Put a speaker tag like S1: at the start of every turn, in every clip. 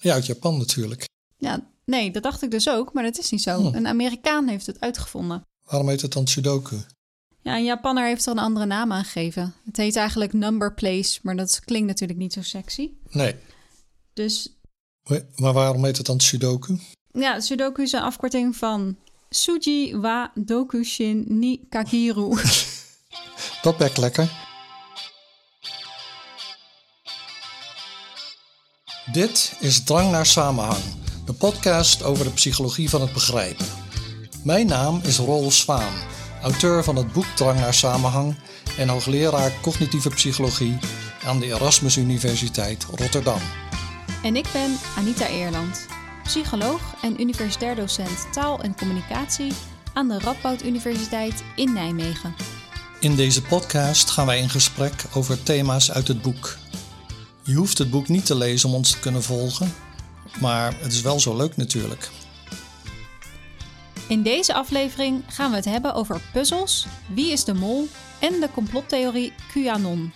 S1: Ja, uit Japan natuurlijk.
S2: Ja, nee, dat dacht ik dus ook, maar dat is niet zo.
S1: Hm.
S2: Een Amerikaan heeft het uitgevonden.
S1: Waarom heet het dan Sudoku?
S2: Ja, een Japanner heeft er een andere naam aan gegeven. Het heet eigenlijk number place, maar dat klinkt natuurlijk niet zo sexy.
S1: Nee.
S2: Dus
S1: Maar waarom heet het dan Sudoku?
S2: ja, Sudoku is een afkorting van Suji wa Dokushin ni Kakiru.
S1: Dat bekt lekker. Dit is Drang naar Samenhang, de podcast over de psychologie van het begrijpen. Mijn naam is Rol Zwaan, auteur van het boek Drang naar Samenhang en hoogleraar cognitieve psychologie aan de Erasmus Universiteit Rotterdam.
S2: en ik ben Anita Eerland, psycholoog en universitair docent taal en communicatie aan de Radboud Universiteit in Nijmegen.
S1: In deze podcast gaan wij in gesprek over thema's uit het boek. Je hoeft het boek niet te lezen om ons te kunnen volgen, maar het is wel zo leuk natuurlijk.
S2: In deze aflevering gaan we het hebben over puzzels, wie is de mol en de complottheorie QAnon.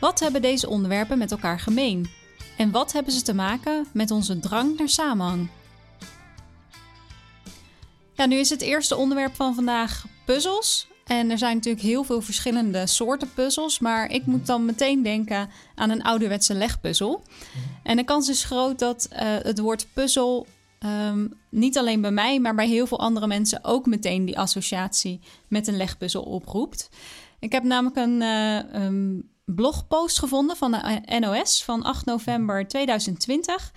S2: Wat hebben deze onderwerpen met elkaar gemeen? En wat hebben ze te maken met onze drang naar samenhang? Ja, nu is het eerste onderwerp van vandaag puzzels. En er zijn natuurlijk heel veel verschillende soorten puzzels, maar ik moet dan meteen denken aan een ouderwetse legpuzzel. En de kans is groot dat eh, het woord puzzel Ehm, niet alleen bij mij, maar bij heel veel andere mensen ook meteen die associatie met een legpuzzel oproept. Ik heb namelijk een eh, blogpost gevonden van de NOS van 8 november 2020.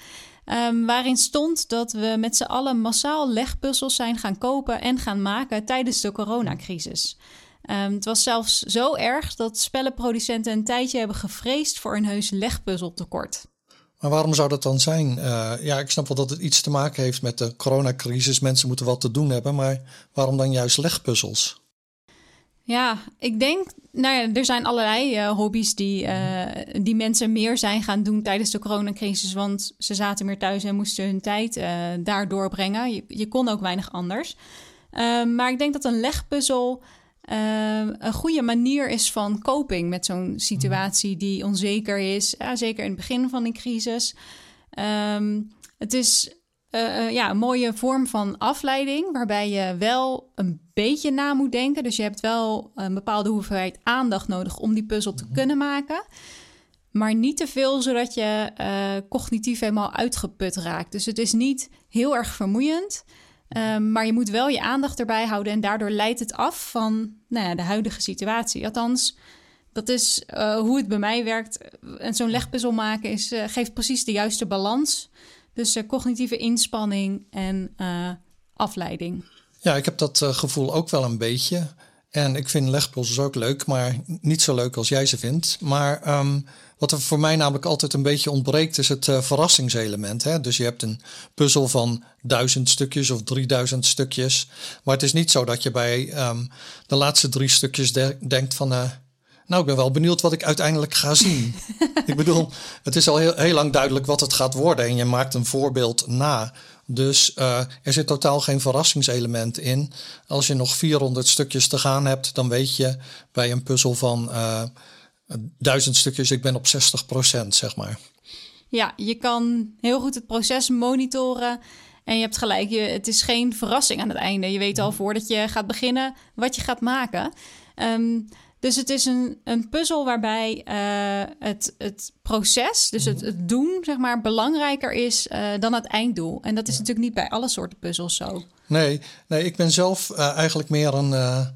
S2: Ehm, waarin stond dat we met z'n allen massaal legpuzzels zijn gaan kopen en gaan maken tijdens de coronacrisis. Ehm, het was zelfs zo erg dat spellenproducenten een tijdje hebben gevreesd voor een heus legpuzzeltekort.
S1: Maar waarom zou dat dan zijn? Eh, ja, ik snap wel dat het iets te maken heeft met de coronacrisis. Mensen moeten wat te doen hebben, maar waarom dan juist legpuzzels?
S2: Ja, ik denk, nou ja, er zijn allerlei eh, hobby's die, eh, die mensen meer zijn gaan doen tijdens de coronacrisis. Want ze zaten meer thuis en moesten hun tijd eh, daar doorbrengen. Je, je kon ook weinig anders. Ehm, maar ik denk dat een legpuzzel ehm, een goede manier is van coping met zo'n situatie die onzeker is. Ja, zeker in het begin van die crisis. Ehm, het is eh, eh, ja, een mooie vorm van afleiding, waarbij je wel een beetje na moet denken. Dus je hebt wel een bepaalde hoeveelheid aandacht nodig om die puzzel te kunnen maken. Maar niet te veel, zodat je eh, cognitief helemaal uitgeput raakt. Dus het is niet heel erg vermoeiend. Um, maar je moet wel je aandacht erbij houden en daardoor leidt het af van nou ja, de huidige situatie. Althans, dat is uh, hoe het bij mij werkt. En zo'n legpuzzel maken is, geeft precies de juiste balans dus uh, cognitieve inspanning en uh, afleiding.
S1: Ja, ik heb dat uh, gevoel ook wel een beetje. En ik vind legpuzzels ook leuk, maar niet zo leuk als jij ze vindt. Maar um, wat er voor mij namelijk altijd een beetje ontbreekt, is het verrassingselement. Hè? Dus je hebt een puzzel van duizend stukjes of drieduizend stukjes. Maar het is niet zo dat je bij um, de laatste drie stukjes de denkt van... Nou, ik ben wel benieuwd wat ik uiteindelijk ga zien. ik bedoel, het is al heel, heel lang duidelijk wat het gaat worden en je maakt een voorbeeld na. Dus uh, er zit totaal geen verrassingselement in. Als je nog 400 stukjes te gaan hebt, dan weet je bij een puzzel van uh, duizend stukjes, ik ben op 60% zeg maar.
S2: Ja, je kan heel goed het proces monitoren. En je hebt gelijk, je, het is geen verrassing aan het einde. Je weet al voordat je gaat beginnen wat je gaat maken. Um, dus het is een, een puzzel waarbij uh, het, het proces, dus het, het doen, zeg maar, belangrijker is uh, dan het einddoel. En dat is ja. natuurlijk niet bij alle soorten puzzels zo.
S1: Nee, nee ik ben zelf uh, eigenlijk meer een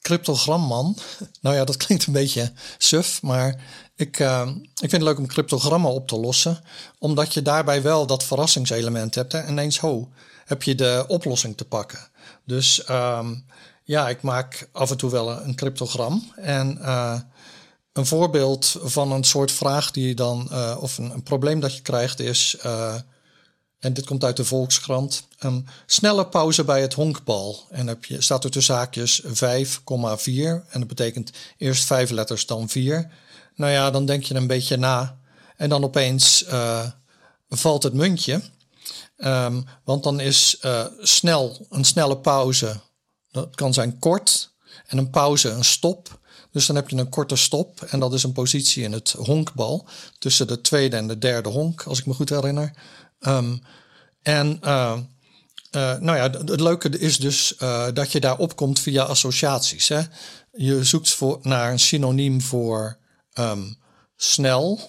S1: cryptogramman. nou ja, dat klinkt een beetje suf, maar ik, ik vind het leuk om cryptogrammen op te lossen. Omdat je daarbij wel dat verrassingselement hebt. Hè? En ineens, ho, heb je de oplossing te pakken. Dus... Um, ja, ik maak af en toe wel een cryptogram. En uh, een voorbeeld van een soort vraag die je dan, uh, of een, een, probleem dat je krijgt is, uh, en dit komt uit de Volkskrant, een snelle pauze bij het honkbal. En heb je, staat er tussen haakjes 5,4 en dat betekent eerst vijf letters, dan vier. Nou ja, dan denk je een beetje na en dan opeens valt het muntje. Um, want dan is snel, een snelle pauze dat kan zijn kort en een pauze, een stop. Dus dan heb je een korte stop en dat is een positie in het honkbal tussen de tweede en de derde honk, als ik me goed herinner. Ehm, en uh, nou ja, het leuke is dus uh, dat je daar opkomt via associaties. Hè? Je zoekt voor, naar een synoniem voor um, snel.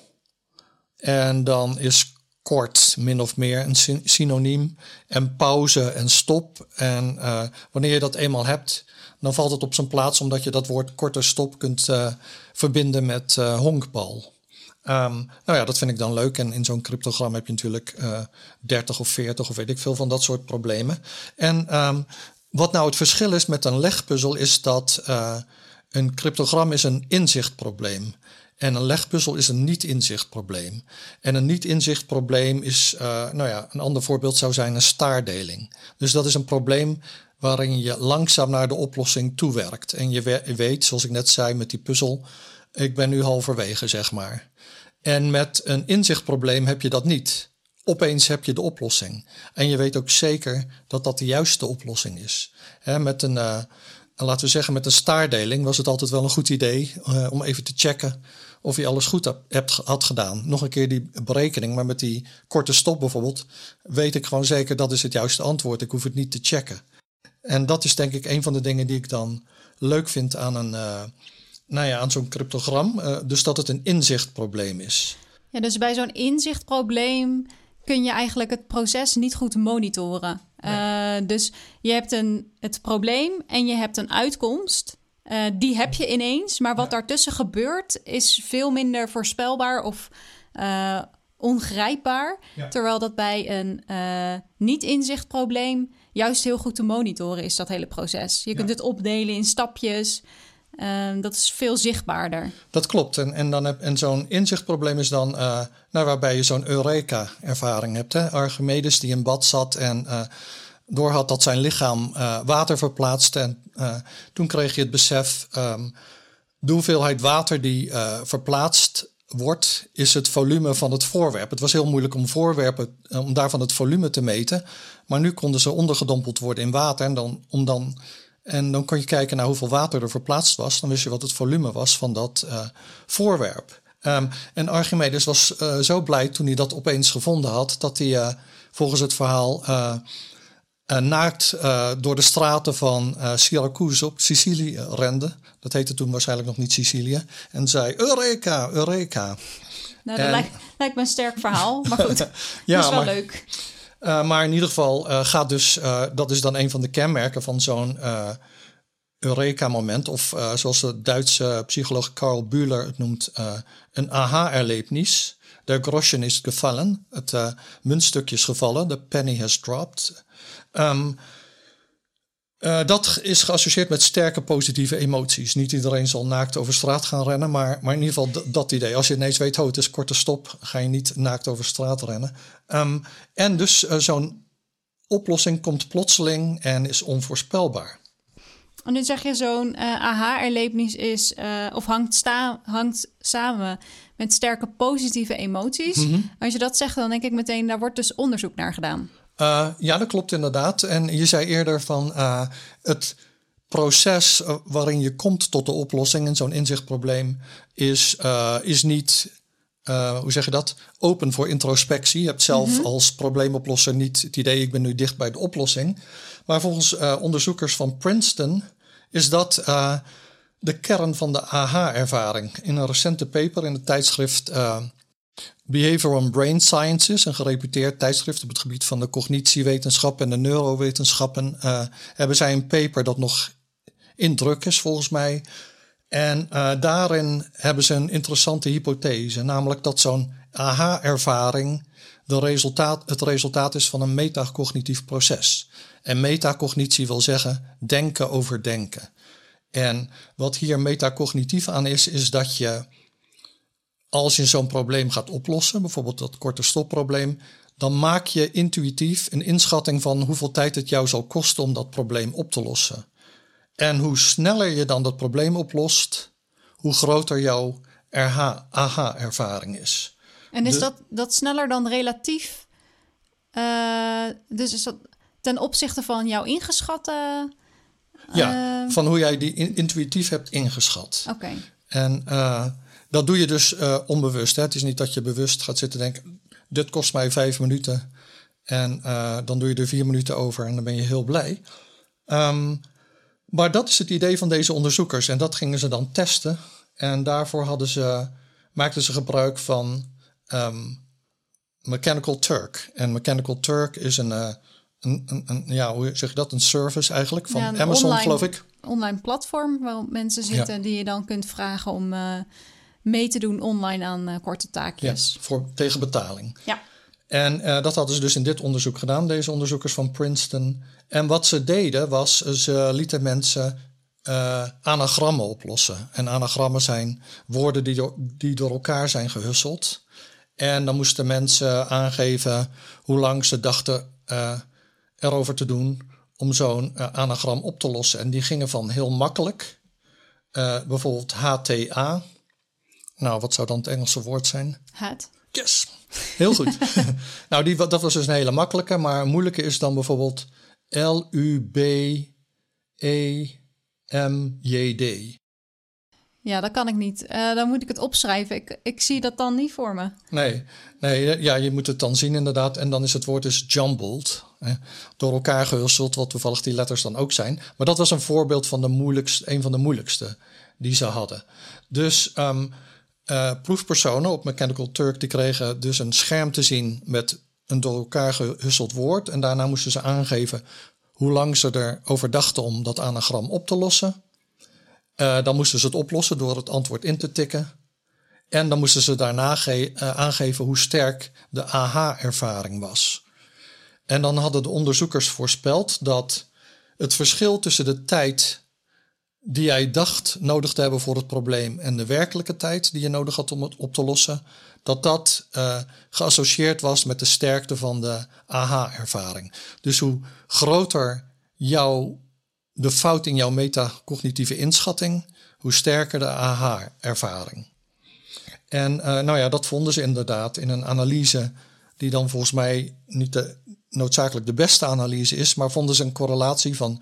S1: En dan is kort min of meer een synoniem. En pauze en stop. En uh, wanneer je dat eenmaal hebt, dan valt het op zijn plaats omdat je dat woord korte stop kunt uh, verbinden met uh, honkbal. Um, nou ja, dat vind ik dan leuk. En in zo'n cryptogram heb je natuurlijk uh, 30 of 40 of weet ik veel van dat soort problemen. En um, wat nou het verschil is met een legpuzzel is dat een cryptogram is een inzichtprobleem. En een legpuzzel is een niet-inzichtprobleem. En een niet-inzichtprobleem is, uh, nou ja, een ander voorbeeld zou zijn een staardeling. Dus dat is een probleem waarin je langzaam naar de oplossing toewerkt. En je weet, zoals ik net zei met die puzzel, ik ben nu halverwege, zeg maar. En met een inzichtprobleem heb je dat niet. Opeens heb je de oplossing. En je weet ook zeker dat dat de juiste oplossing is. Met een, uh, laten we zeggen, met een staardeling was het altijd wel een goed idee uh, om even te checken of je alles goed hebt, had gedaan. Nog een keer die berekening, maar met die korte stop bijvoorbeeld, weet ik gewoon zeker dat is het juiste antwoord. Ik hoef het niet te checken. En dat is denk ik een van de dingen die ik dan leuk vind aan, een, uh, nou ja, aan zo'n cryptogram. Uh, dus dat het een inzichtprobleem is.
S2: Ja, dus bij zo'n inzichtprobleem kun je eigenlijk het proces niet goed monitoren. Nee. Uh, dus je hebt een, het probleem en je hebt een uitkomst. Uh, die heb je ineens, maar wat daartussen gebeurt is veel minder voorspelbaar of uh, ongrijpbaar. Ja. Terwijl dat bij een uh, niet-inzichtprobleem juist heel goed te monitoren is, dat hele proces. Je kunt het opdelen in stapjes. Uh, dat is veel zichtbaarder.
S1: Dat klopt. En, en, dan heb, en zo'n inzichtprobleem is dan nou, waarbij je zo'n Eureka-ervaring hebt. Hè? Archimedes die in bad zat en door had dat zijn lichaam uh, water verplaatst. En uh, toen kreeg je het besef, um, de hoeveelheid water die uh, verplaatst wordt, is het volume van het voorwerp. Het was heel moeilijk om voorwerpen, om daarvan het volume te meten. Maar nu konden ze ondergedompeld worden in water. En dan, om dan, en dan kon je kijken naar hoeveel water er verplaatst was. Dan wist je wat het volume was van dat voorwerp. Um, en Archimedes was zo blij toen hij dat opeens gevonden had, dat hij volgens het verhaal naakt uh, door de straten van uh, Syracuse op Sicilië rende. Dat heette toen waarschijnlijk nog niet Sicilië. En zei: Eureka, Eureka.
S2: Nou, dat en, lijkt, lijkt, me een sterk verhaal. Maar goed, ja, dat is wel
S1: maar,
S2: leuk.
S1: maar in ieder geval gaat dus, dat is dan een van de kenmerken van zo'n Eureka-moment. Of zoals de Duitse psycholoog Karl Bühler het noemt, een aha-erlebnis. De groschen is gevallen, het muntstukje is gevallen, de penny has dropped. Um, uh, dat is geassocieerd met sterke positieve emoties. Niet iedereen zal naakt over straat gaan rennen, maar, maar in ieder geval dat idee. Als je ineens weet, oh, het is korte stop, ga je niet naakt over straat rennen. Um, en dus uh, zo'n oplossing komt plotseling en is onvoorspelbaar.
S2: En nu zeg je zo'n uh, aha-erlevenis is, of hangt, sta, hangt samen met sterke positieve emoties. Mm -hmm. Als je dat zegt, dan denk ik meteen, daar wordt dus onderzoek naar gedaan.
S1: Uh, ja, dat klopt inderdaad. En je zei eerder van uh, het proces waarin je komt tot de oplossing in zo'n inzichtprobleem is, uh, is niet, hoe zeg je dat, open voor introspectie. Je hebt zelf mm -hmm. als probleemoplosser niet het idee, ik ben nu dicht bij de oplossing. Maar volgens onderzoekers van Princeton is dat de kern van de aha-ervaring. In een recente paper in het tijdschrift Behavioral Brain Sciences, een gereputeerd tijdschrift op het gebied van de cognitiewetenschap en de neurowetenschappen, uh, hebben zij een paper dat nog in druk is volgens mij. En uh, daarin hebben ze een interessante hypothese, namelijk dat zo'n aha-ervaring resultaat, het resultaat is van een metacognitief proces. En metacognitie wil zeggen denken over denken. En wat hier metacognitief aan is, is dat je als je zo'n probleem gaat oplossen, bijvoorbeeld dat korte stopprobleem, dan maak je intuïtief een inschatting van hoeveel tijd het jou zal kosten om dat probleem op te lossen. En hoe sneller je dan dat probleem oplost, hoe groter jouw aha-ervaring is.
S2: En is De, dat, dat sneller dan relatief? Uh, dus is dat ten opzichte van jouw ingeschatte.
S1: Uh, ja, van hoe jij die in, intuïtief hebt ingeschat.
S2: Oké. Okay.
S1: En uh, dat doe je dus uh, onbewust. Hè? Het is niet dat je bewust gaat zitten denken: dit kost mij vijf minuten En dan doe je er vier minuten over en dan ben je heel blij. Um, maar dat is het idee van deze onderzoekers. En dat gingen ze dan testen. En daarvoor hadden ze, maakten ze gebruik van ehm, Mechanical Turk. En Mechanical Turk is een, uh, een, een, een, ja, hoe zeg je dat? Een service eigenlijk van Amazon,
S2: online,
S1: geloof ik.
S2: Online platform waarop mensen zitten die je dan kunt vragen om uh, mee te doen online aan uh, korte taakjes.
S1: Ja, voor, tegen betaling.
S2: Ja.
S1: En uh, dat hadden ze dus in dit onderzoek gedaan, deze onderzoekers van Princeton. En wat ze deden was, ze lieten mensen uh, anagrammen oplossen. En anagrammen zijn woorden die door, die door elkaar zijn gehusseld. En dan moesten mensen aangeven hoe lang ze dachten uh, erover te doen om zo'n anagram op te lossen. En die gingen van heel makkelijk, bijvoorbeeld HTA. Nou, wat zou dan het Engelse woord zijn?
S2: Het.
S1: Yes. Heel goed. nou, die, dat was dus een hele makkelijke, maar een moeilijke is dan bijvoorbeeld L-U-B-E-M-J-D.
S2: Ja, dat kan ik niet. Uh, dan moet ik het opschrijven. Ik, ik zie dat dan niet voor me.
S1: Nee, nee ja, je moet het dan zien inderdaad. En dan is het woord dus jumbled. Hè, door elkaar gehusteld, wat toevallig die letters dan ook zijn. Maar dat was een voorbeeld van de moeilijkste, een van de moeilijkste die ze hadden. Dus um, uh, proefpersonen op Mechanical Turk die kregen dus een scherm te zien met een door elkaar gehusseld woord. En daarna moesten ze aangeven hoe lang ze erover dachten om dat anagram op te lossen. Uh, dan moesten ze het oplossen door het antwoord in te tikken. En dan moesten ze daarna uh, aangeven hoe sterk de AH-ervaring was. En dan hadden de onderzoekers voorspeld dat het verschil tussen de tijd die jij dacht nodig te hebben voor het probleem en de werkelijke tijd die je nodig had om het op te lossen, dat dat uh, geassocieerd was met de sterkte van de aha-ervaring. Dus hoe groter jouw, de fout in jouw metacognitieve inschatting, hoe sterker de aha-ervaring. En uh, nou ja, dat vonden ze inderdaad in een analyse die dan volgens mij niet de, noodzakelijk de beste analyse is, maar vonden ze een correlatie van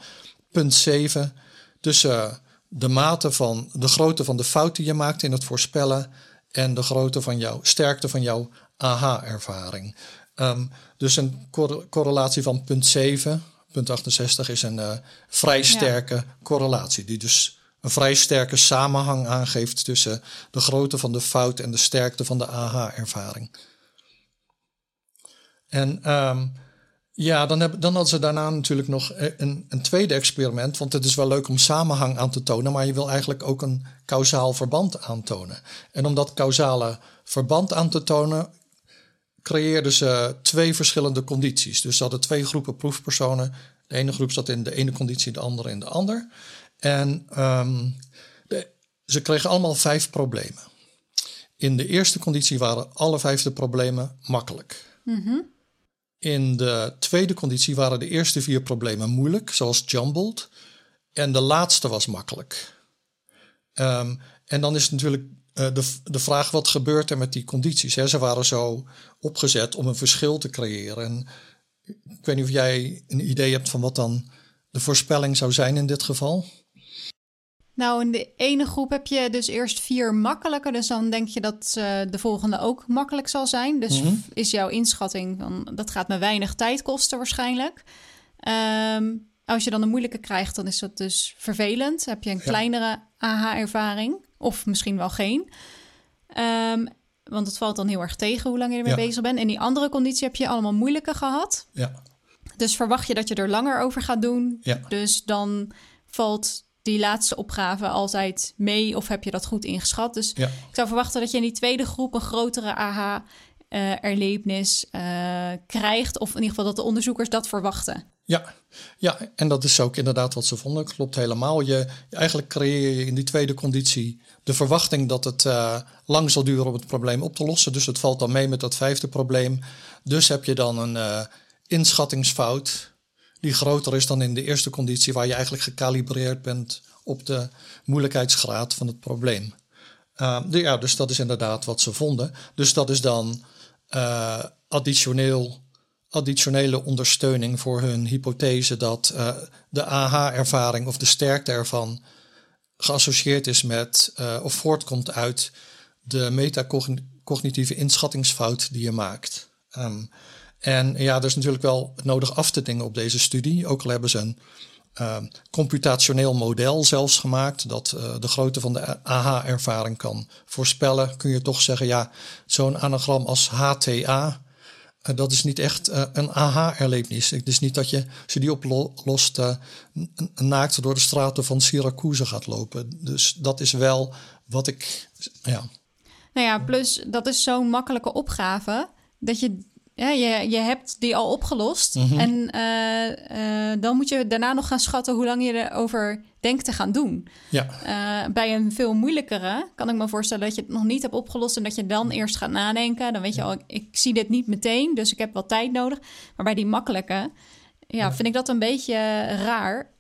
S1: punt 7 tussen de mate van de grootte van de fout die je maakt in het voorspellen en de grootte van jouw sterkte van jouw aha-ervaring. Um, dus een correlatie van punt 7, punt 68 is een uh, vrij sterke ja. correlatie, die dus een vrij sterke samenhang aangeeft tussen de grootte van de fout en de sterkte van de aha-ervaring. En um, ja, dan, heb, dan hadden ze daarna natuurlijk nog eh, een, een tweede experiment. Want het is wel leuk om samenhang aan te tonen, maar je wil eigenlijk ook een kausaal verband aantonen. En om dat causale verband aan te tonen, creëerden ze twee verschillende condities. Dus ze hadden twee groepen proefpersonen. De ene groep zat in de ene conditie, de andere in de ander. En de, ze kregen allemaal vijf problemen. In de eerste conditie waren alle vijf de problemen makkelijk.
S2: Mm
S1: in de tweede conditie waren de eerste vier problemen moeilijk, zoals jumbled. En de laatste was makkelijk. Um, en dan is natuurlijk uh, de, de vraag: wat gebeurt er met die condities? Ze waren zo opgezet om een verschil te creëren. En ik weet niet of jij een idee hebt van wat dan de voorspelling zou zijn in dit geval.
S2: Nou, in de ene groep heb je dus eerst vier makkelijke. Dus dan denk je dat uh, de volgende ook makkelijk zal zijn. Dus mm-hmm. is jouw inschatting van dat gaat me weinig tijd kosten waarschijnlijk. Um, als je dan een moeilijke krijgt, dan is dat dus vervelend. Heb je een ja. kleinere AH-ervaring of misschien wel geen. Um, want het valt dan heel erg tegen hoe lang je ermee ja. bezig bent. In die andere conditie heb je allemaal moeilijke gehad.
S1: Ja.
S2: Dus verwacht je dat je er langer over gaat doen.
S1: Ja.
S2: Dus dan valt die laatste opgave altijd mee of heb je dat goed ingeschat? Dus
S1: ja.
S2: ik zou verwachten dat je in die tweede groep een grotere aha uh, erlevenis uh, krijgt. Of in ieder geval dat de onderzoekers dat verwachten.
S1: Ja. ja, en dat is ook inderdaad wat ze vonden. Klopt helemaal. Je, eigenlijk creëer je in die tweede conditie de verwachting dat het uh, lang zal duren om het probleem op te lossen. Dus het valt dan mee met dat vijfde probleem. Dus heb je dan een inschattingsfout die groter is dan in de eerste conditie, waar je eigenlijk gecalibreerd bent op de moeilijkheidsgraad van het probleem. De, ja, dus dat is inderdaad wat ze vonden. Dus dat is dan uh, additioneel, additionele ondersteuning voor hun hypothese dat uh, de AH-ervaring of de sterkte ervan geassocieerd is met of voortkomt uit de metacognitieve inschattingsfout die je maakt. Um, En ja, er is natuurlijk wel nodig af te dingen op deze studie. Ook al hebben ze een uh, computationeel model zelfs gemaakt dat uh, de grootte van de AH-ervaring kan voorspellen. Kun je toch zeggen, ja, zo'n anagram als HTA, uh, dat is niet echt een AH-erlevenis. Het is niet dat je, als je die oplost, naakt door de straten van Syracuse gaat lopen. Dus dat is wel wat ik, ja.
S2: Nou ja, plus dat is zo'n makkelijke opgave dat je ja, je, je hebt die al opgelost. Mhm. En uh, uh, dan moet je daarna nog gaan schatten hoe lang je erover denkt te gaan doen.
S1: Ja.
S2: Uh, bij een veel moeilijkere kan ik me voorstellen dat je het nog niet hebt opgelost en dat je dan eerst gaat nadenken. Dan weet je al, ik, ik zie dit niet meteen, dus ik heb wel tijd nodig. Maar bij die makkelijke, ja, vind ik dat een beetje raar.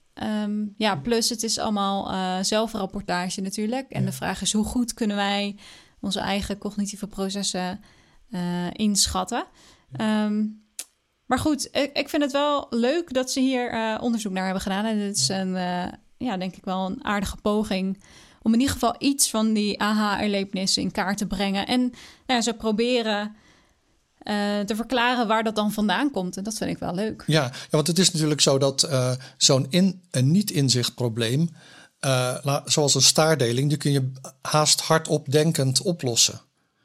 S2: Um, ja, plus het is allemaal zelfrapportage natuurlijk. En de vraag is hoe goed kunnen wij onze eigen cognitieve processen inschatten. Um, maar goed, ik, ik, vind het wel leuk dat ze hier uh, onderzoek naar hebben gedaan. En het is een, uh, ja, denk ik wel een aardige poging om in ieder geval iets van die aha-erlebnissen in kaart te brengen. En nou, ze proberen uh, te verklaren waar dat dan vandaan komt. En dat vind ik wel leuk.
S1: Ja, ja want het is natuurlijk zo dat zo'n in, een niet-inzichtprobleem, zoals een staardeling, die kun je haast hardop denkend oplossen.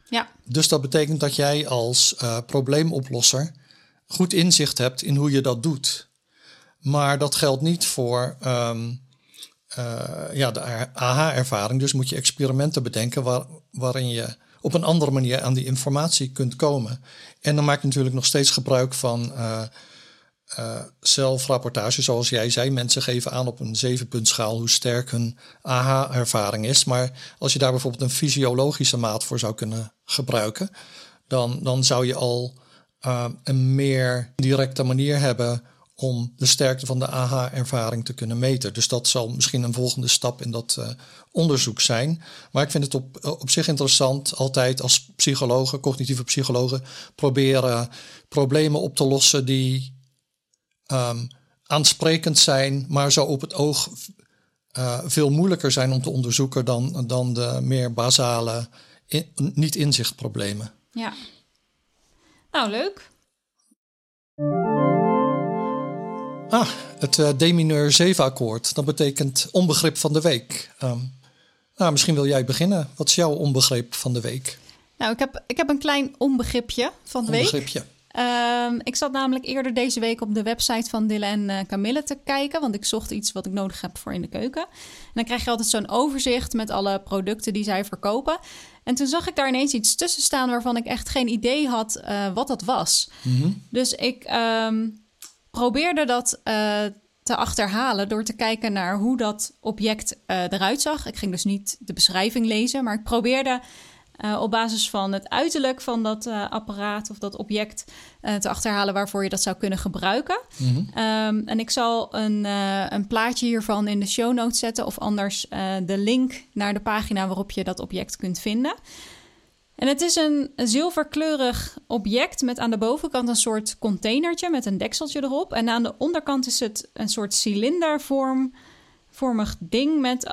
S2: Ja.
S1: Dus dat betekent dat jij als uh, probleemoplosser goed inzicht hebt in hoe je dat doet. Maar dat geldt niet voor um, uh, ja, de AH-ervaring. Dus moet je experimenten bedenken waar, waarin je op een andere manier aan die informatie kunt komen. En dan maak je natuurlijk nog steeds gebruik van uh, zelfrapportage, zoals jij zei. Mensen geven aan op een zevenpuntschaal hoe sterk hun AH-ervaring is. Maar als je daar bijvoorbeeld een fysiologische maat voor zou kunnen gebruiken, dan, dan zou je al uh, een meer directe manier hebben om de sterkte van de AH-ervaring te kunnen meten. Dus dat zal misschien een volgende stap in dat uh, onderzoek zijn. Maar ik vind het op, op zich interessant altijd als psychologen, cognitieve psychologen, proberen problemen op te lossen die um, aansprekend zijn, maar zo op het oog uh, veel moeilijker zijn om te onderzoeken dan, dan de meer basale in, niet-inzichtproblemen.
S2: Ja. Nou, leuk.
S1: Ah, het uh, demineur 7 akkoord. Dat betekent onbegrip van de week. Um, nou, misschien wil jij beginnen. Wat is jouw onbegrip van de week?
S2: Nou, ik heb, ik heb een klein onbegripje van de
S1: onbegripje.
S2: week. Um, ik zat namelijk eerder deze week op de website van Dille en uh, Camille te kijken, want ik zocht iets wat ik nodig heb voor in de keuken. En dan krijg je altijd zo'n overzicht met alle producten die zij verkopen. En toen zag ik daar ineens iets tussen staan waarvan ik echt geen idee had uh, wat dat was.
S1: Mm -hmm.
S2: Dus ik um, probeerde dat uh, te achterhalen door te kijken naar hoe dat object eruit zag. Ik ging dus niet de beschrijving lezen, maar ik probeerde uh, op basis van het uiterlijk van dat uh, apparaat of dat object uh, te achterhalen waarvoor je dat zou kunnen gebruiken.
S1: Mm -hmm.
S2: um, en ik zal een, een, plaatje hiervan in de show notes zetten of anders de link naar de pagina waarop je dat object kunt vinden. En het is een zilverkleurig object met aan de bovenkant een soort containertje met een dekseltje erop. En aan de onderkant is het een soort cilindervorm vormig ding met uh,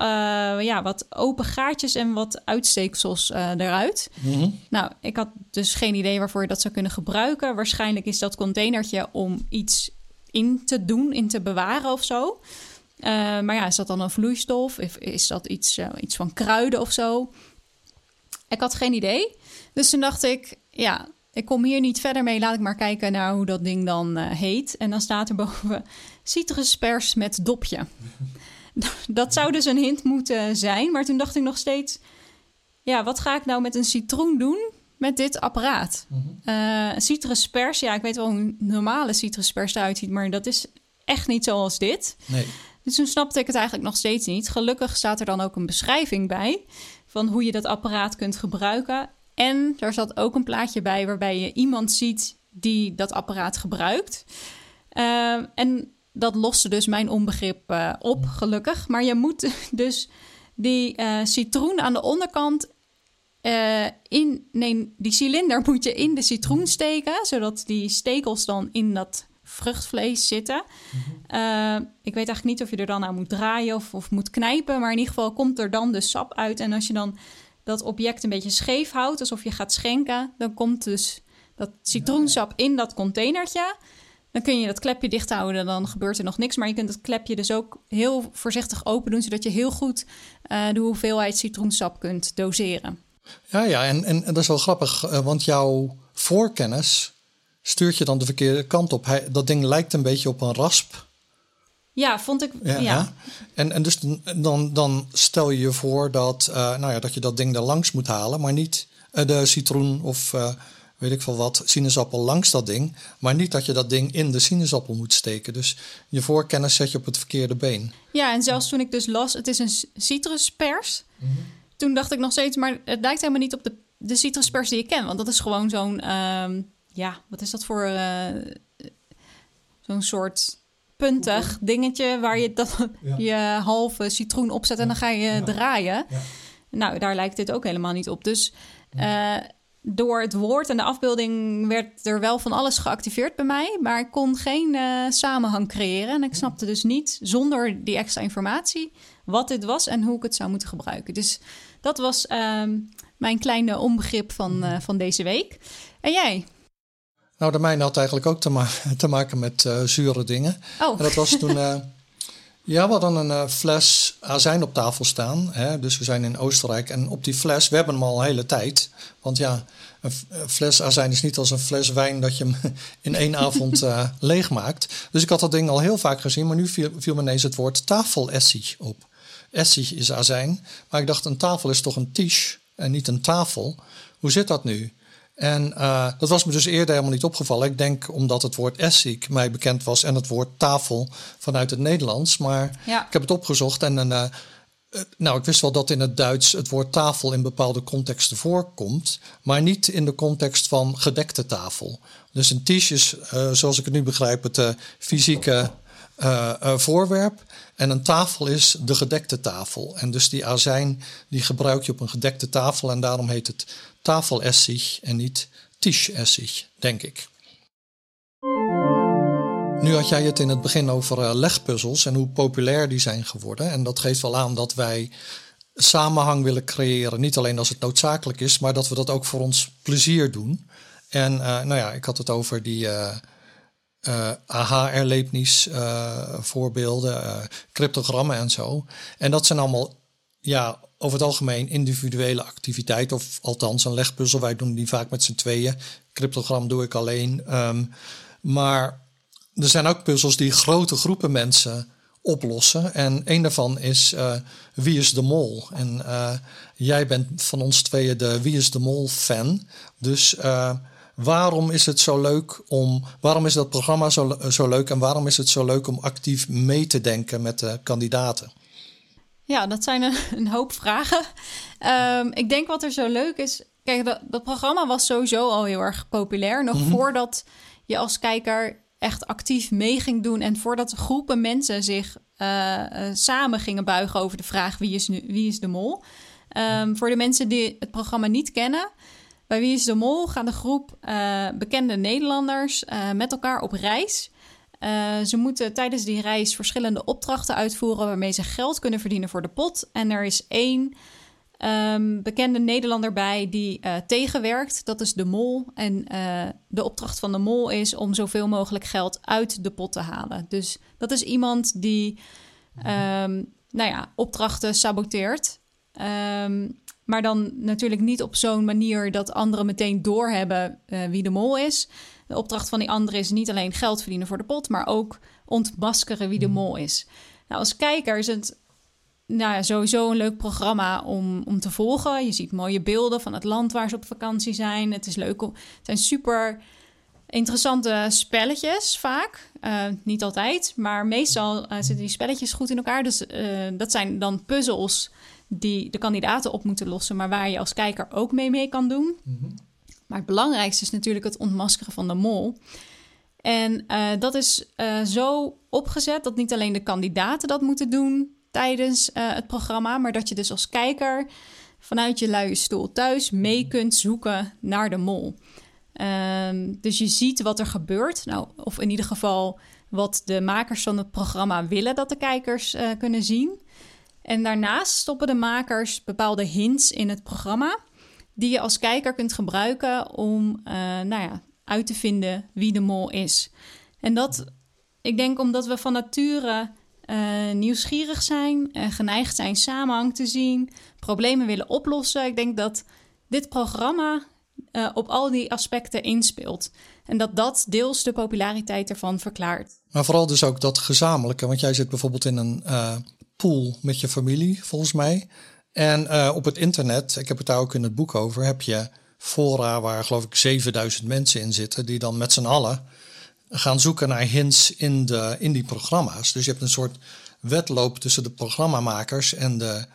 S2: ja, wat open gaatjes en wat uitsteeksels uh, eruit.
S1: Mm -hmm.
S2: Nou, ik had dus geen idee waarvoor je dat zou kunnen gebruiken. Waarschijnlijk is dat containertje om iets in te doen, in te bewaren of zo. Uh, maar ja, is dat dan een vloeistof? Of is dat iets, iets van kruiden of zo? Ik had geen idee. Dus toen dacht ik, ja, ik kom hier niet verder mee. Laat ik maar kijken naar hoe dat ding dan heet. En dan staat er boven citruspers met dopje. dat zou dus een hint moeten zijn. Maar toen dacht ik nog steeds: ja, wat ga ik nou met een citroen doen met dit apparaat?
S1: Mm -hmm.
S2: uh, citruspers, ja, ik weet wel hoe een normale citruspers eruit ziet, maar dat is echt niet zoals dit.
S1: Nee.
S2: Dus toen snapte ik het eigenlijk nog steeds niet. Gelukkig staat er dan ook een beschrijving bij van hoe je dat apparaat kunt gebruiken. En er zat ook een plaatje bij waarbij je iemand ziet die dat apparaat gebruikt. Uh, en dat loste dus mijn onbegrip uh, op, gelukkig. Maar je moet dus die uh, citroen aan de onderkant uh, in... Nee, die cilinder moet je in de citroen steken... zodat die stekels dan in dat vruchtvlees zitten.
S1: Mm-hmm.
S2: ik weet eigenlijk niet of je er dan aan moet draaien of, of moet knijpen... maar in ieder geval komt er dan de sap uit. En als je dan dat object een beetje scheef houdt... alsof je gaat schenken... dan komt dus dat citroensap in dat containertje. Dan kun je dat klepje dicht houden, dan gebeurt er nog niks. Maar je kunt het klepje dus ook heel voorzichtig open doen, zodat je heel goed uh, de hoeveelheid citroensap kunt doseren.
S1: Ja, ja, en, en, en dat is wel grappig, uh, want jouw voorkennis stuurt je dan de verkeerde kant op. Hij, dat ding lijkt een beetje op een rasp.
S2: Ja, vond ik. Ja. ja.
S1: En, en dus dan, dan stel je je voor dat, uh, nou ja, dat je dat ding er langs moet halen, maar niet de citroen of weet ik veel wat, sinaasappel langs dat ding. Maar niet dat je dat ding in de sinaasappel moet steken. Dus je voorkennis zet je op het verkeerde been.
S2: Ja, en zelfs toen ik dus las, het is een citruspers. Mm -hmm. Toen dacht ik nog steeds, maar het lijkt helemaal niet op de, de citruspers die ik ken. Want dat is gewoon zo'n, um, ja, wat is dat voor zo'n soort puntig dingetje waar je dat ja. je halve citroen opzet en dan ga je ja. draaien. Ja. Nou, daar lijkt dit ook helemaal niet op. Dus uh, door het woord en de afbeelding werd er wel van alles geactiveerd bij mij, maar ik kon geen uh, samenhang creëren en ik snapte dus niet zonder die extra informatie wat dit was en hoe ik het zou moeten gebruiken. Dus dat was uh, mijn kleine onbegrip van, uh, van deze week. En jij?
S1: Nou, de mijne had eigenlijk ook te, ma te maken met uh, zure dingen.
S2: Oh.
S1: En dat was toen. Ja, we hadden een uh, fles azijn op tafel staan. Hè? Dus we zijn in Oostenrijk. En op die fles, we hebben hem al een hele tijd. Want ja, een, fles azijn is niet als een fles wijn dat je hem in één avond leeg maakt. Dus ik had dat ding al heel vaak gezien. Maar nu viel, viel me ineens het woord tafelessig op. Essig is azijn. Maar ik dacht, een tafel is toch een tiche en niet een tafel. Hoe zit dat nu? En uh, dat was me dus eerder helemaal niet opgevallen. Ik denk omdat het woord essig mij bekend was en het woord tafel vanuit het Nederlands. Maar
S2: ja.
S1: ik heb het opgezocht en uh, nou, ik wist wel dat in het Duits het woord tafel in bepaalde contexten voorkomt, maar niet in de context van gedekte tafel. Dus een tisch is, uh, zoals ik het nu begrijp, het fysieke voorwerp. En een tafel is de gedekte tafel. En dus die azijn die gebruik je op een gedekte tafel en daarom heet het tafelessig en niet tischessig, denk ik. Nu had jij het in het begin over uh, legpuzzels en hoe populair die zijn geworden. En dat geeft wel aan dat wij samenhang willen creëren. Niet alleen als het noodzakelijk is, maar dat we dat ook voor ons plezier doen. En uh, nou ja, ik had het over die uh, aha-erlebnis voorbeelden, cryptogrammen en zo. En dat zijn allemaal ja, over het algemeen individuele activiteit, of althans een legpuzzel. Wij doen die vaak met z'n tweeën. Cryptogram doe ik alleen. Um, maar er zijn ook puzzels die grote groepen mensen oplossen. En een daarvan is uh, Wie is de Mol? En uh, jij bent van ons tweeën de Wie is de Mol fan. Dus uh, waarom is het zo leuk om. Waarom is dat programma zo, zo leuk en waarom is het zo leuk om actief mee te denken met de kandidaten?
S2: Ja, dat zijn een, een hoop vragen. Um, ik denk wat er zo leuk is. Kijk, dat, dat programma was sowieso al heel erg populair. Nog mm -hmm. voordat je als kijker echt actief mee ging doen. En voordat groepen mensen zich uh, uh, samen gingen buigen over de vraag: wie is, nu, wie is de mol? Um, voor de mensen die het programma niet kennen. Bij Wie is de Mol gaan de groep uh, bekende Nederlanders met elkaar op reis. Uh, ze moeten tijdens die reis verschillende opdrachten uitvoeren waarmee ze geld kunnen verdienen voor de pot. En er is één um, bekende Nederlander bij die uh, tegenwerkt. Dat is de mol. En uh, de opdracht van de mol is om zoveel mogelijk geld uit de pot te halen. Dus dat is iemand die um, nou ja, opdrachten saboteert. Um, maar dan natuurlijk niet op zo'n manier dat anderen meteen doorhebben wie de mol is. De opdracht van die andere is niet alleen geld verdienen voor de pot, maar ook ontmaskeren wie de mol is. Nou, als kijker is het nou ja, sowieso een leuk programma om, om te volgen. Je ziet mooie beelden van het land waar ze op vakantie zijn. Het is leuk om. Het zijn super interessante spelletjes vaak. Uh, niet altijd, maar meestal uh, zitten die spelletjes goed in elkaar. Dus uh, dat zijn dan puzzels die de kandidaten op moeten lossen, maar waar je als kijker ook mee mee kan doen. Mm -hmm. Maar het belangrijkste is natuurlijk het ontmaskeren van de mol. En uh, dat is uh, zo opgezet dat niet alleen de kandidaten dat moeten doen tijdens uh, het programma, maar dat je dus als kijker vanuit je luie stoel thuis mee kunt zoeken naar de mol. Um, dus je ziet wat er gebeurt, nou, of in ieder geval wat de makers van het programma willen dat de kijkers kunnen zien. En daarnaast stoppen de makers bepaalde hints in het programma die je als kijker kunt gebruiken om uh, nou ja, uit te vinden wie de mol is. En dat, ik denk omdat we van nature uh, nieuwsgierig zijn, en geneigd zijn samenhang te zien, problemen willen oplossen. Ik denk dat dit programma uh, op al die aspecten inspeelt. En dat dat deels de populariteit ervan verklaart.
S1: Maar vooral dus ook dat gezamenlijke. Want jij zit bijvoorbeeld in een uh, pool met je familie, volgens mij. En uh, op het internet, ik heb het daar ook in het boek over, heb je fora waar geloof ik 7000 mensen in zitten, die dan met z'n allen gaan zoeken naar hints in, de, in die programma's. Dus je hebt een soort wedloop tussen de programmamakers en de,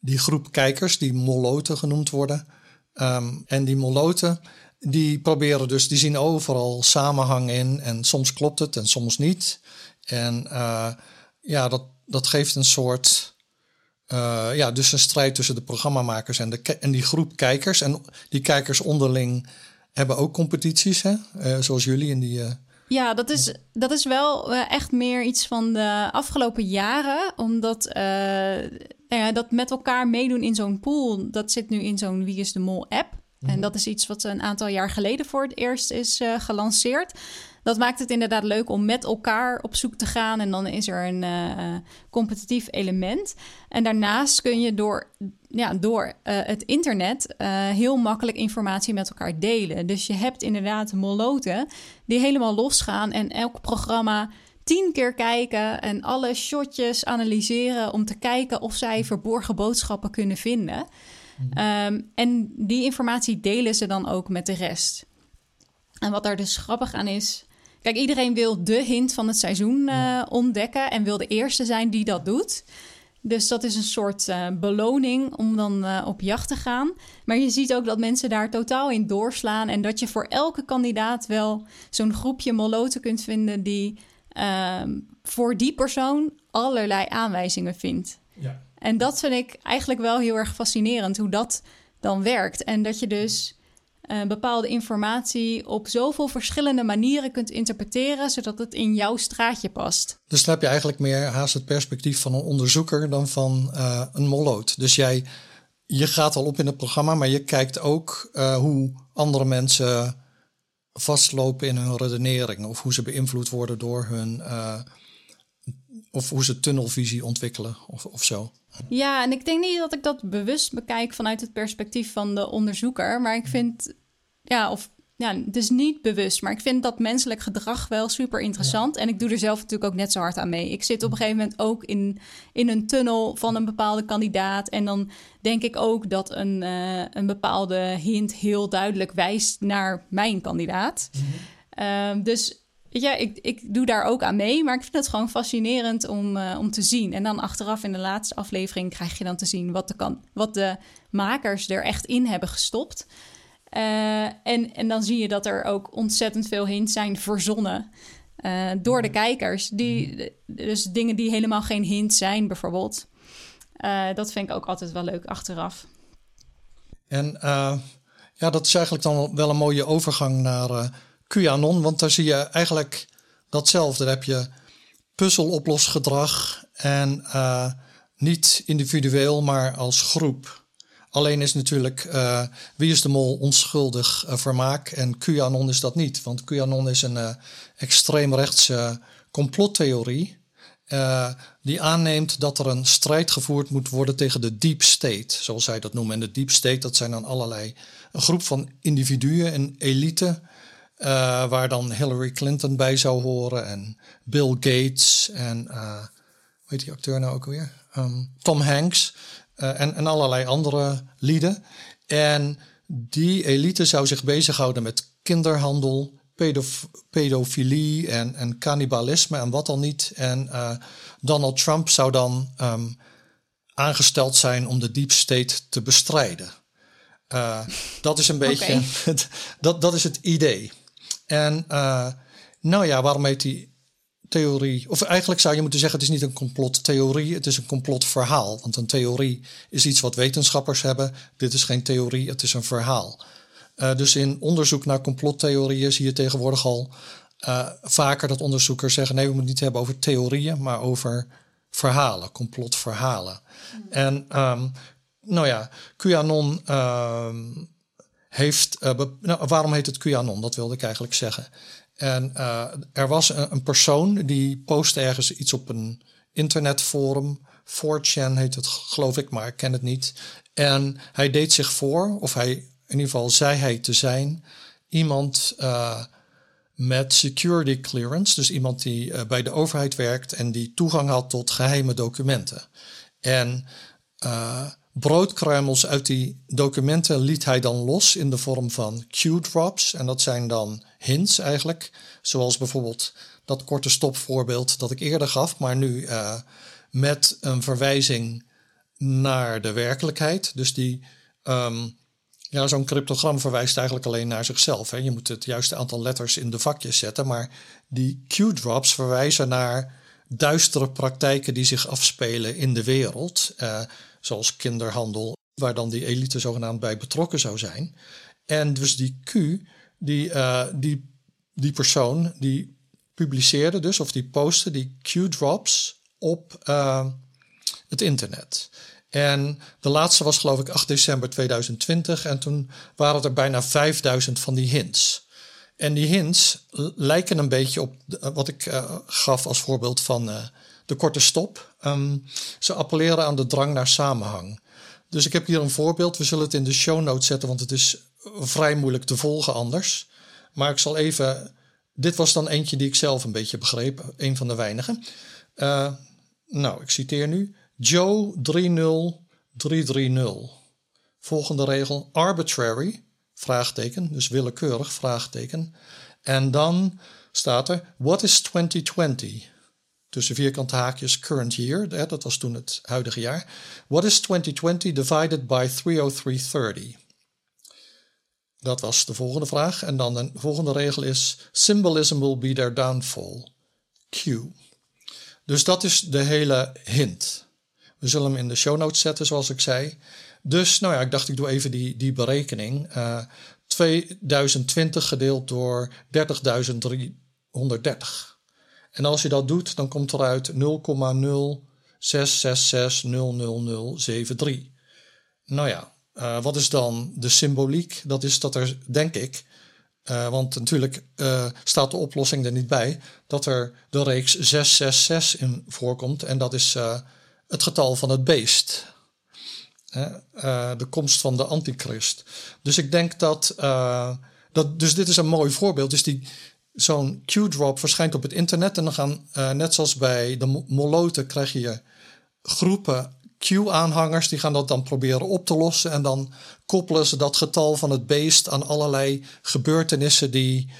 S1: die groep kijkers, die moloten genoemd worden. Um, en die moloten, die proberen dus, die zien overal samenhang in. En soms klopt het en soms niet. En uh, ja, dat, dat geeft een soort. Uh, ja, dus een strijd tussen de programmamakers en, de, en die groep kijkers. En die kijkers onderling hebben ook competities, hè? Uh, zoals jullie in die.
S2: Ja, dat is, dat is wel echt meer iets van de afgelopen jaren. Omdat nou dat met elkaar meedoen in zo'n pool, dat zit nu in zo'n Wie is de Mol app. En mhm. dat is iets wat een aantal jaar geleden voor het eerst is gelanceerd. Dat maakt het inderdaad leuk om met elkaar op zoek te gaan. En dan is er een uh, competitief element. En daarnaast kun je door, ja, door uh, het internet heel makkelijk informatie met elkaar delen. Dus je hebt inderdaad moloten die helemaal losgaan en elk programma tien keer kijken en alle shotjes analyseren om te kijken of zij verborgen boodschappen kunnen vinden. Um, en die informatie delen ze dan ook met de rest. En wat daar dus grappig aan is. Kijk, iedereen wil de hint van het seizoen uh, ontdekken en wil de eerste zijn die dat doet. Dus dat is een soort uh, beloning om dan uh, op jacht te gaan. Maar je ziet ook dat mensen daar totaal in doorslaan. En dat je voor elke kandidaat wel zo'n groepje moloten kunt vinden die um, voor die persoon allerlei aanwijzingen vindt. Ja. En dat vind ik eigenlijk wel heel erg fascinerend, hoe dat dan werkt. En dat je dus uh, bepaalde informatie op zoveel verschillende manieren kunt interpreteren, zodat het in jouw straatje past.
S1: Dus dan heb je eigenlijk meer haast het perspectief van een onderzoeker dan van uh, een moloot. Dus jij je gaat al op in het programma, maar je kijkt ook uh, hoe andere mensen vastlopen in hun redenering of hoe ze beïnvloed worden door hun. Of hoe ze tunnelvisie ontwikkelen of, of zo.
S2: Ja, en ik denk niet dat ik dat bewust bekijk vanuit het perspectief van de onderzoeker. Maar ik vind, ja, of ja, dus niet bewust, maar ik vind dat menselijk gedrag wel super interessant. En ik doe er zelf natuurlijk ook net zo hard aan mee. Ik zit op een gegeven moment ook in, in een tunnel van een bepaalde kandidaat. En dan denk ik ook dat een, uh, een bepaalde hint heel duidelijk wijst naar mijn kandidaat. Mm -hmm. uh, dus ja, ik, ik doe daar ook aan mee, maar ik vind het gewoon fascinerend om, uh, om te zien. En dan achteraf in de laatste aflevering krijg je dan te zien wat de, kan, wat de makers er echt in hebben gestopt. Uh, en, en dan zie je dat er ook ontzettend veel hints zijn verzonnen uh, door de kijkers. Die, dus dingen die helemaal geen hint zijn, bijvoorbeeld. Uh, dat vind ik ook altijd wel leuk achteraf.
S1: En ja, dat is eigenlijk dan wel een mooie overgang naar QAnon, want daar zie je eigenlijk datzelfde. Daar heb je puzzeloplosgedrag en niet individueel, maar als groep. Alleen is natuurlijk uh, Wie is de Mol onschuldig uh, vermaak en QAnon is dat niet. Want QAnon is een extreemrechtse complottheorie die aanneemt dat er een strijd gevoerd moet worden tegen de deep state, zoals zij dat noemen. En de deep state, dat zijn dan allerlei een groep van individuen, een elite, waar dan Hillary Clinton bij zou horen en Bill Gates en, hoe heet die acteur nou ook alweer? Um, Tom Hanks. Uh, en, en allerlei andere lieden. En die elite zou zich bezighouden met kinderhandel, pedof pedofilie en, en cannibalisme en wat dan niet. En uh, Donald Trump zou dan um, aangesteld zijn om de deep state te bestrijden. Uh, dat is een beetje okay. het, dat, dat is het idee. En nou ja, waarom heet die theorie. Of eigenlijk zou je moeten zeggen: het is niet een complottheorie, het is een complotverhaal. Want een theorie is iets wat wetenschappers hebben. Dit is geen theorie, het is een verhaal. Uh, dus in onderzoek naar complottheorieën zie je tegenwoordig al uh, vaker dat onderzoekers zeggen: nee, we moeten het niet hebben over theorieën, maar over verhalen, complotverhalen. En um, nou ja, QAnon um, heeft. nou, waarom heet het QAnon? Dat wilde ik eigenlijk zeggen. En er was een, een, persoon die post ergens iets op een internetforum. 4chan heet het, geloof ik, maar ik ken het niet. En hij deed zich voor, of hij in ieder geval zei hij te zijn, iemand met security clearance, dus iemand die bij de overheid werkt en die toegang had tot geheime documenten. En broodkruimels uit die documenten liet hij dan los in de vorm van Q-drops. En dat zijn dan hints eigenlijk, zoals bijvoorbeeld dat korte stopvoorbeeld dat ik eerder gaf, maar nu uh, met een verwijzing naar de werkelijkheid. Dus die um, ja, zo'n cryptogram verwijst eigenlijk alleen naar zichzelf. Hè. Je moet het juiste aantal letters in de vakjes zetten. Maar die Q-drops verwijzen naar duistere praktijken die zich afspelen in de wereld. Eh, zoals kinderhandel, waar dan die elite zogenaamd bij betrokken zou zijn. En dus die Q, die, uh, die, die persoon, die publiceerde dus, of die postte die Q-drops op uh, het internet. En de laatste was geloof ik 8 december 2020 en toen waren er bijna 5000 van die hints. En die hints lijken een beetje op wat ik uh, gaf als voorbeeld van de korte stop. Um, ze appelleren aan de drang naar samenhang. Dus ik heb hier een voorbeeld. We zullen het in de show notes zetten, want het is vrij moeilijk te volgen anders. Maar ik zal even. Dit was dan eentje die ik zelf een beetje begreep, een van de weinigen. Uh, nou, ik citeer nu. Joe 30330. Volgende regel arbitrary, vraagteken, dus willekeurig, vraagteken. En dan staat er what is 2020? Tussen vierkante haakjes current year, dat was toen het huidige jaar. What is 2020 divided by 30330? Dat was de volgende vraag. En dan de volgende regel is symbolism will be their downfall. Q. Dus dat is de hele hint. We zullen hem in de show notes zetten, zoals ik zei. Dus, nou ja, ik dacht ik doe even die, die berekening. Uh, eh, 2020 gedeeld door 30.330. En als je dat doet, dan komt eruit 0,0666000073. Nou ja, uh, wat is dan de symboliek? Dat is dat er, denk ik, uh, want natuurlijk uh, staat de oplossing er niet bij, dat er de reeks 666 in voorkomt. En dat is het getal van het beest. De komst van de antichrist. Dus ik denk dat, dat. Dus dit is een mooi voorbeeld. Dus die. Zo'n Q-drop verschijnt op het internet. En dan gaan, uh, net zoals bij de moloten, krijg je groepen Q-aanhangers. Die gaan dat dan proberen op te lossen. En dan koppelen ze dat getal van het beest aan allerlei gebeurtenissen die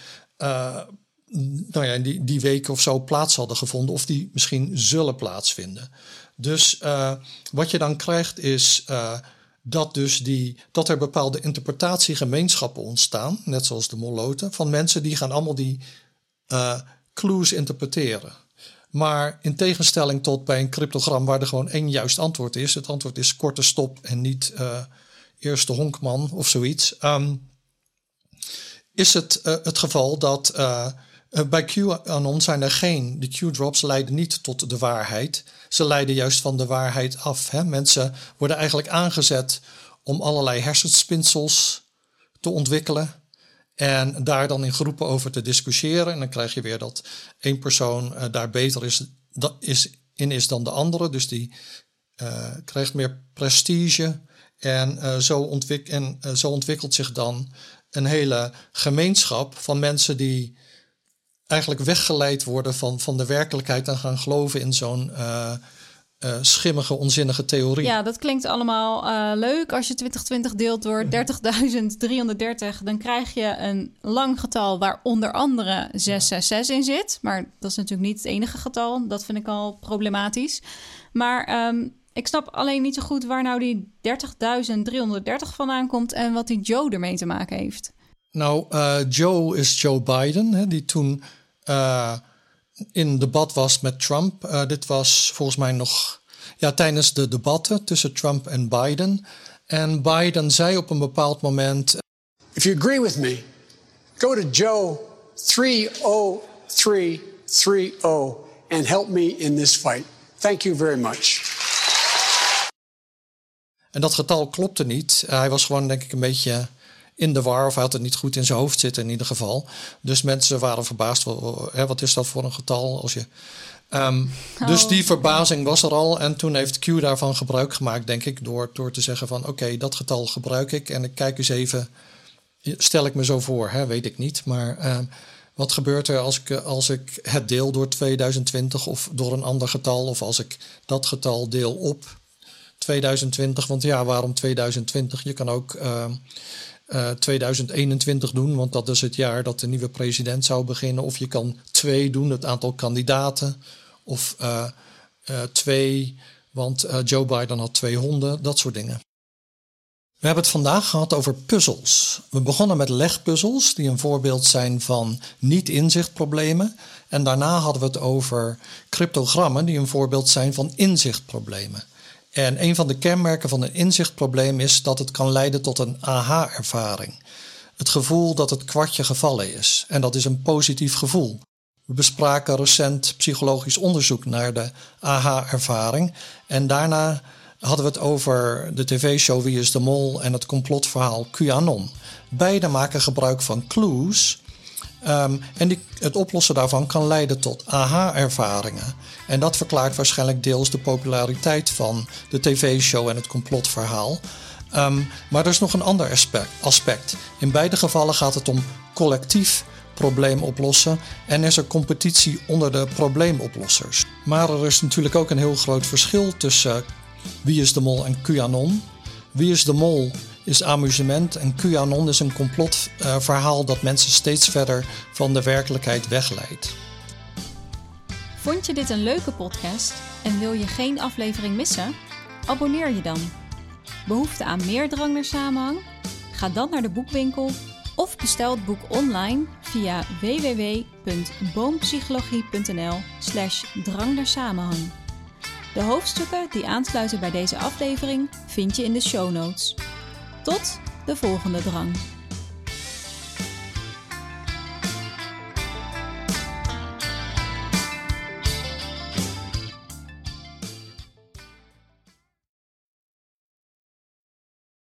S1: nou ja, die, die weken of zo plaats hadden gevonden. Of die misschien zullen plaatsvinden. Dus uh, wat je dan krijgt is uh, dat, dus die, dat er bepaalde interpretatiegemeenschappen ontstaan, net zoals de moloten, van mensen die gaan allemaal die uh, clues interpreteren. Maar in tegenstelling tot bij een cryptogram waar er gewoon één juist antwoord is, het antwoord is korte stop en niet eerste honkman of zoiets, um, is het het geval dat uh, bij QAnon zijn er geen, de Q-drops leiden niet tot de waarheid. Ze leiden juist van de waarheid af. Hè? Mensen worden eigenlijk aangezet om allerlei hersenspinsels te ontwikkelen. En daar dan in groepen over te discussiëren. En dan krijg je weer dat één persoon uh, daar beter is, is, in is dan de andere. Dus die uh, krijgt meer prestige. En, zo, ontwik en zo ontwikkelt zich dan een hele gemeenschap van mensen die eigenlijk weggeleid worden van, van de werkelijkheid en gaan geloven in zo'n uh, uh, schimmige, onzinnige theorie.
S2: Ja, dat klinkt allemaal uh, leuk. Als je 2020 deelt door 30.330, mhm. dan krijg je een lang getal waar onder andere 666 in zit. Maar dat is natuurlijk niet het enige getal. Dat vind ik al problematisch. Maar um, ik snap alleen niet zo goed waar nou die 30.330 vandaan komt en wat die Joe ermee te maken heeft.
S1: Nou, uh, Joe is Joe Biden, hè, die toen uh, in debat was met Trump. Uh, dit was volgens mij nog ja, tijdens de debatten tussen Trump en Biden. En Biden zei op een bepaald moment.
S3: If you agree with me, go to Joe 30330 and help me in this fight. Thank you very much.
S1: En dat getal klopte niet. hij was gewoon, denk ik, een beetje in de war of had het niet goed in zijn hoofd zitten in ieder geval. Dus mensen waren verbaasd. Hè, wat is dat voor een getal? Als je, um, Dus
S2: Oh.
S1: die verbazing was er al. En toen heeft Q daarvan gebruik gemaakt, denk ik, door, door te zeggen van oké, dat getal gebruik ik. En ik kijk eens even, stel ik me zo voor, hè, weet ik niet. Maar ehm, wat gebeurt er als ik, als ik het deel door 2020 of door een ander getal? Of als ik dat getal deel op 2020? Want ja, waarom 2020? Je kan ook ehm, eh, 2021 doen, want dat is het jaar dat de nieuwe president zou beginnen. Of je kan twee doen, het aantal kandidaten. Of eh, eh, twee, want eh, Joe Biden had twee honden, dat soort dingen. We hebben het vandaag gehad over puzzels. We begonnen met legpuzzels, die een voorbeeld zijn van niet-inzichtproblemen. En daarna hadden we het over cryptogrammen, die een voorbeeld zijn van inzichtproblemen. En een van de kenmerken van een inzichtprobleem is dat het kan leiden tot een aha-ervaring. Het gevoel dat het kwartje gevallen is. En dat is een positief gevoel. We bespraken recent psychologisch onderzoek naar de aha-ervaring. En daarna hadden we het over de tv-show Wie is de Mol en het complotverhaal QAnon. Beide maken gebruik van clues. Um, en die, het oplossen daarvan kan leiden tot aha-ervaringen. En dat verklaart waarschijnlijk deels de populariteit van de tv-show en het complotverhaal. Um, maar er is nog een ander aspect, aspect. In beide gevallen gaat het om collectief probleem oplossen en is er competitie onder de probleemoplossers. Maar er is natuurlijk ook een heel groot verschil tussen Wie is de Mol en QAnon. Wie is de Mol is amusement en QAnon is een complotverhaal uh, dat mensen steeds verder van de werkelijkheid wegleidt.
S2: Vond je dit een leuke podcast en wil je geen aflevering missen? Abonneer je dan. Behoefte aan meer drang naar samenhang? Ga dan naar de boekwinkel of bestel het boek online via www.boompsychologie.nl/slash drang naar samenhang. De hoofdstukken die aansluiten bij deze aflevering vind je in de show notes. Tot de volgende drang.